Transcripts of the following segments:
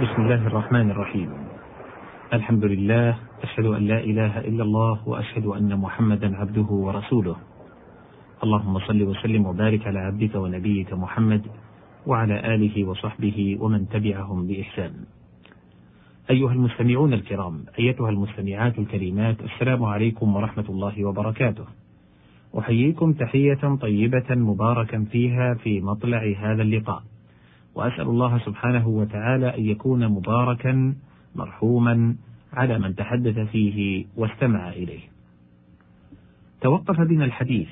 بسم الله الرحمن الرحيم. الحمد لله أشهد أن لا إله إلا الله وأشهد أن محمدا عبده ورسوله. اللهم صل وسلم وبارك على عبدك ونبيك محمد وعلى آله وصحبه ومن تبعهم بإحسان. أيها المستمعون الكرام أيتها المستمعات الكريمات السلام عليكم ورحمة الله وبركاته. أحييكم تحية طيبة مباركا فيها في مطلع هذا اللقاء. وأسأل الله سبحانه وتعالى أن يكون مباركا مرحوما على من تحدث فيه واستمع إليه. توقف بنا الحديث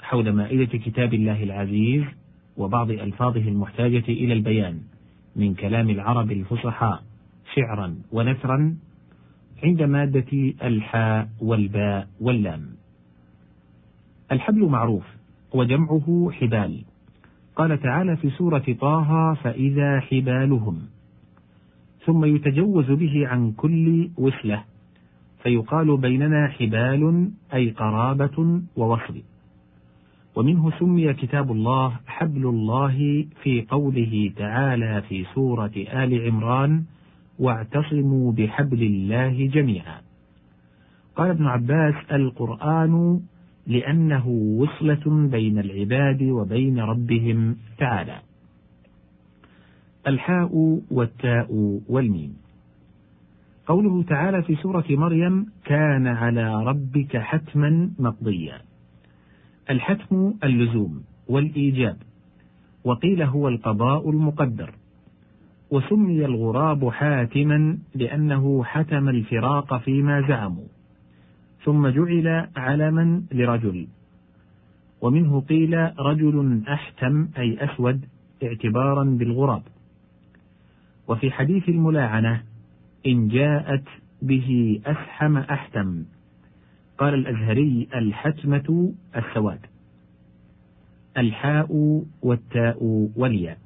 حول مائدة كتاب الله العزيز وبعض ألفاظه المحتاجة إلى البيان من كلام العرب الفصحاء شعرا ونثرا عند مادة الحاء والباء واللام. الحبل معروف وجمعه حبال قال تعالى في سورة طه فإذا حبالهم. ثم يتجوز به عن كل وسلة فيقال بيننا حبال أي قرابة ووصل. ومنه سمي كتاب الله حبل الله في قوله تعالى في سورة آل عمران واعتصموا بحبل الله جميعا. قال ابن عباس القرآن لأنه وصلة بين العباد وبين ربهم تعالى. الحاء والتاء والميم. قوله تعالى في سورة مريم: كان على ربك حتما مقضيا. الحتم اللزوم والإيجاب، وقيل هو القضاء المقدر. وسمي الغراب حاتما لأنه حتم الفراق فيما زعموا. ثم جعل علما لرجل. ومنه قيل رجل أحتم أي أسود اعتبارا بالغراب. وفي حديث الملاعنة إن جاءت به أسحم أحتم. قال الأزهري الحتمة السواد. الحاء والتاء والياء.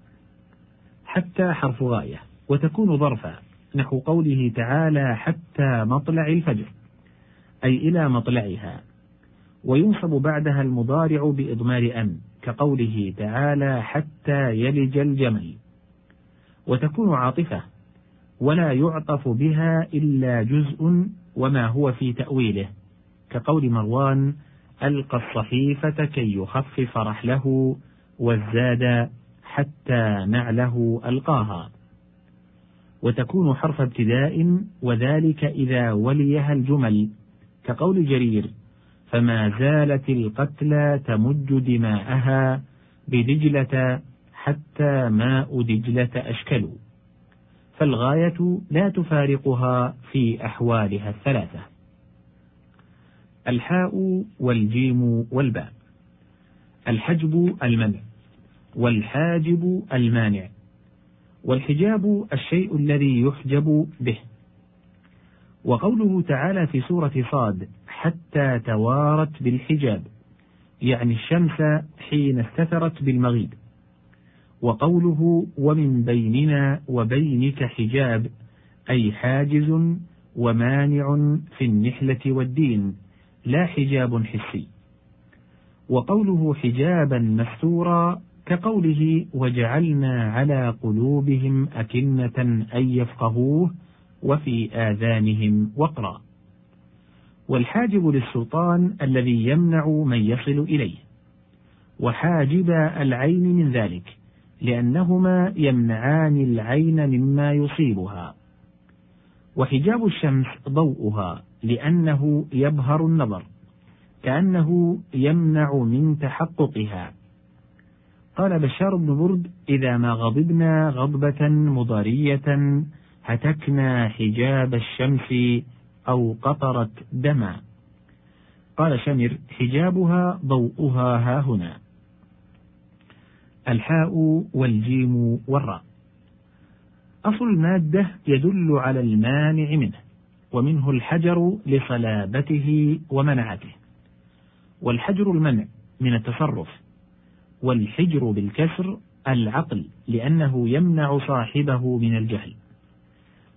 حتى حرف غاية. وتكون ظرفا. نحو قوله تعالى حتى مطلع الفجر. أي إلى مطلعها وينصب بعدها المضارع بإضمار أن كقوله تعالى حتى يلج الجمل. وتكون عاطفة ولا يعطف بها إلا جزء وما هو في تأويله كقول مروان ألقى الصحيفة كي يخفف رحله والزاد حتى نعله ألقاها. وتكون حرف ابتداء وذلك إذا وليها الجمل. كقول جرير فما زالت القتلى تمج دماءها بدجلة حتى ماء دجلة أشكلوا. فالغاية لا تفارقها في أحوالها الثلاثة. الحاء والجيم والباء. الحجب المنع. والحاجب المانع. والحجاب الشيء الذي يحجب به. وقوله تعالى في سورة صاد حتى توارت بالحجاب يعني الشمس حين استترت بالمغيب. وقوله ومن بيننا وبينك حجاب أي حاجز ومانع في النحلة والدين لا حجاب حسي. وقوله حجابا مستورا كقوله وجعلنا على قلوبهم أكنة أن يفقهوه وفي آذانهم وقرا. والحاجب للسلطان الذي يمنع من يصل إليه. وحاجب العين من ذلك لأنهما يمنعان العين مما يصيبها. وحجاب الشمس ضوءها لأنه يبهر النظر كأنه يمنع من تحققها. قال بشار بن برد إذا ما غضبنا غضبة مضارية هتكنا حجاب الشمس أو قطرت دما. قال شمر حجابها ضوءها ها هنا. الحاء والجيم والراء. أصل المادة يدل على المانع منه ومنه الحجر لصلابته ومنعته. والحجر المنع من التصرف والحجر بالكسر العقل لأنه يمنع صاحبه من الجهل.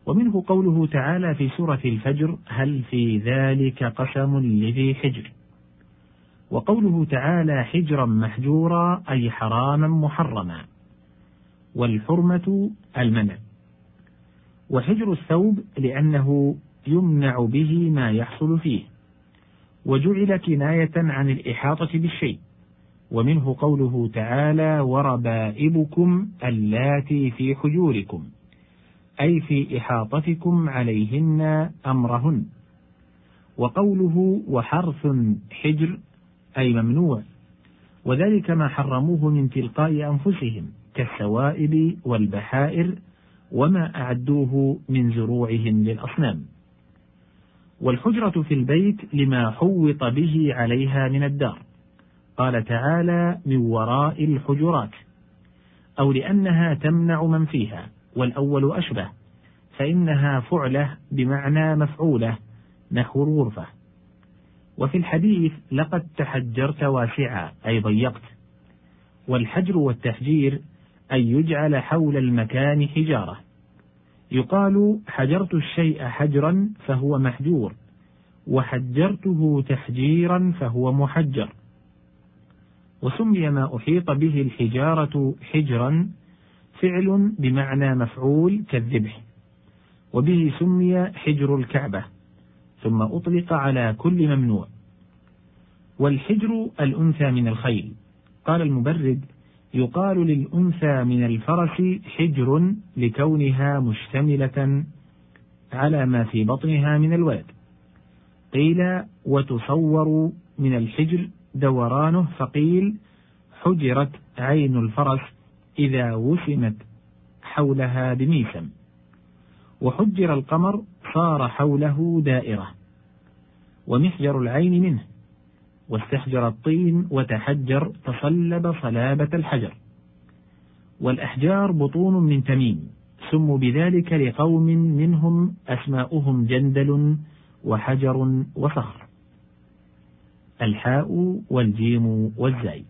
ومنه قوله تعالى في سورة الفجر هل في ذلك قسم لذي حجر؟ وقوله تعالى حجرا محجورا أي حراما محرما. والحرمة المنع. وحجر الثوب لأنه يمنع به ما يحصل فيه. وجعل كناية عن الإحاطة بالشيء. ومنه قوله تعالى وربائبكم اللاتي في حجوركم. أي في إحاطتكم عليهن أمرهن. وقوله وحرث حجر أي ممنوع. وذلك ما حرموه من تلقاء أنفسهم كالسوائب والبحائر وما أعدوه من زروعهم للأصنام. والحجرة في البيت لما حوط به عليها من الدار. قال تعالى من وراء الحجرات. أو لأنها تمنع من فيها. والأول أشبه فإنها فعلة بمعنى مفعولة نحو الغرفة. وفي الحديث لقد تحجرت واسعا أي ضيقت. والحجر والتحجير أن يجعل حول المكان حجارة. يقال حجرت الشيء حجرا فهو محجور وحجرته تحجيرا فهو محجر. وسمي ما أحيط به الحجارة حجرا فعل بمعنى مفعول كالذبح وبه سمي حجر الكعبة ثم أطلق على كل ممنوع. والحجر الأنثى من الخيل قال المبرد يقال للأنثى من الفرس حجر لكونها مشتملة على ما في بطنها من الولد. قيل وتصور من الحجر دورانه فقيل حجرت عين الفرس إذا وسمت حولها بميسم وحجر القمر صار حوله دائرة. ومحجر العين منه. واستحجر الطين وتحجر تصلب صلابة الحجر. والأحجار بطون من تميم. سموا بذلك لقوم منهم أسماؤهم جندل وحجر وصخر. الحاء والجيم والزاي.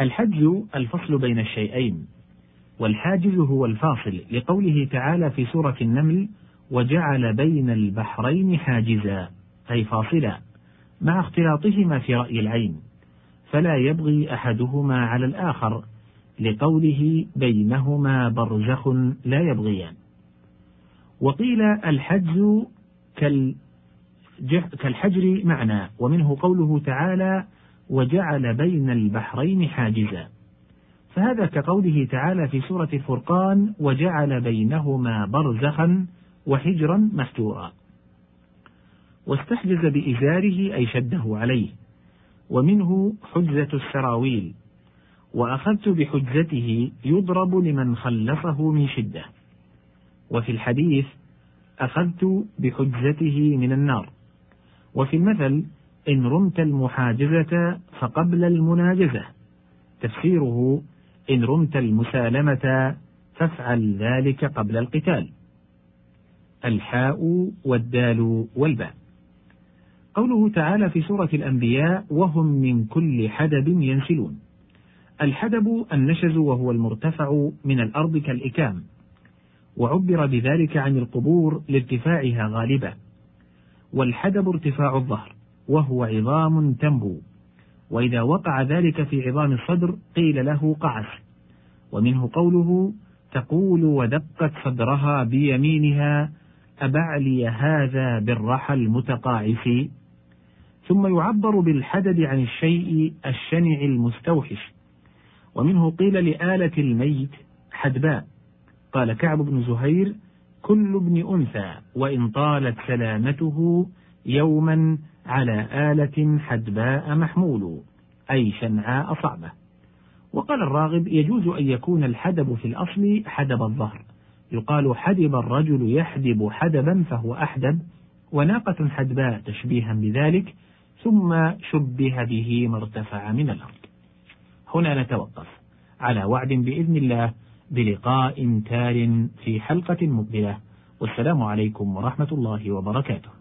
الحج الفصل بين الشيئين والحاجز هو الفاصل لقوله تعالى في سورة النمل وجعل بين البحرين حاجزا أي فاصلا مع اختلاطهما في رأي العين فلا يبغي أحدهما على الآخر لقوله بينهما برزخ لا يبغيان. وقيل الحجز كالحجر معنى ومنه قوله تعالى وجعل بين البحرين حاجزا. فهذا كقوله تعالى في سورة الفرقان وجعل بينهما برزخا وحجرا مستورا. واستحجز بإزاره أي شده عليه. ومنه حجزة السراويل. وأخذت بحجزته يضرب لمن خلصه من شدة. وفي الحديث أخذت بحجزته من النار. وفي المثل إن رمت المحاجزة فقبل المناجزة. تفسيره إن رمت المسالمة فافعل ذلك قبل القتال. الحاء والدال والباء. قوله تعالى في سورة الأنبياء وهم من كل حدب ينسلون الحدب النشز وهو المرتفع من الأرض كالإكام. وعبر بذلك عن القبور لارتفاعها غالبا. والحدب ارتفاع الظهر. وهو عظام تنبو. وإذا وقع ذلك في عظام الصدر قيل له قعس. ومنه قوله تقول ودقت صدرها بيمينها أبعلي هذا بالرحى المتقاعس. ثم يعبر بالحدد عن الشيء الشنع المستوحش. ومنه قيل لآلة الميت حدباء. قال كعب بن زهير كل ابن أنثى وإن طالت سلامته يوما على آلة حدباء محمول أي شنعاء صعبة. وقال الراغب يجوز أن يكون الحدب في الأصل حدب الظهر. يقال حدب الرجل يحدب حدبا فهو أحدب وناقة حدباء تشبيها بذلك ثم شبه به ما ارتفع من الأرض. هنا نتوقف. على وعد بإذن الله بلقاء تال في حلقة مقبلة. والسلام عليكم ورحمة الله وبركاته.